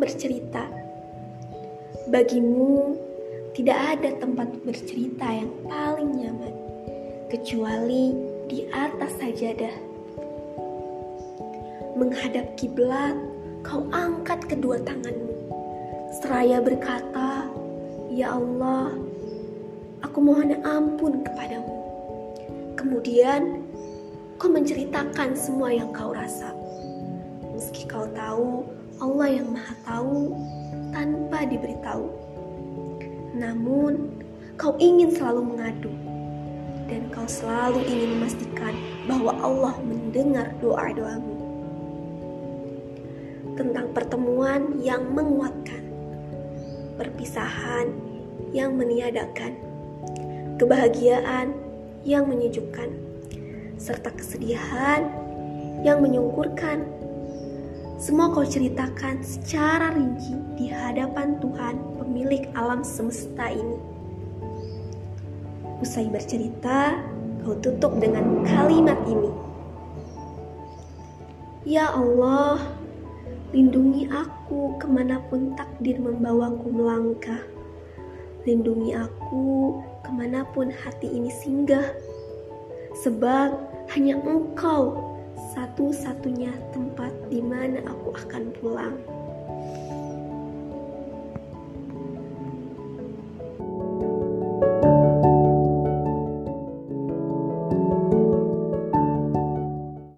bercerita. Bagimu, tidak ada tempat bercerita yang paling nyaman kecuali di atas sajadah. Menghadap kiblat, kau angkat kedua tanganmu. Seraya berkata, "Ya Allah, aku mohon ampun kepadamu." Kemudian, kau menceritakan semua yang kau rasa. Meski kau tahu Allah yang Maha Tahu tanpa diberitahu. Namun, kau ingin selalu mengadu dan kau selalu ingin memastikan bahwa Allah mendengar doa-doamu. Tentang pertemuan yang menguatkan, perpisahan yang meniadakan, kebahagiaan yang menyejukkan, serta kesedihan yang menyungkurkan. Semua kau ceritakan secara rinci di hadapan Tuhan, pemilik alam semesta ini. Usai bercerita, kau tutup dengan kalimat ini. Ya Allah, lindungi aku ke mana pun takdir membawaku melangkah. Lindungi aku ke mana pun hati ini singgah. Sebab hanya engkau satu-satunya tempat di mana aku akan pulang.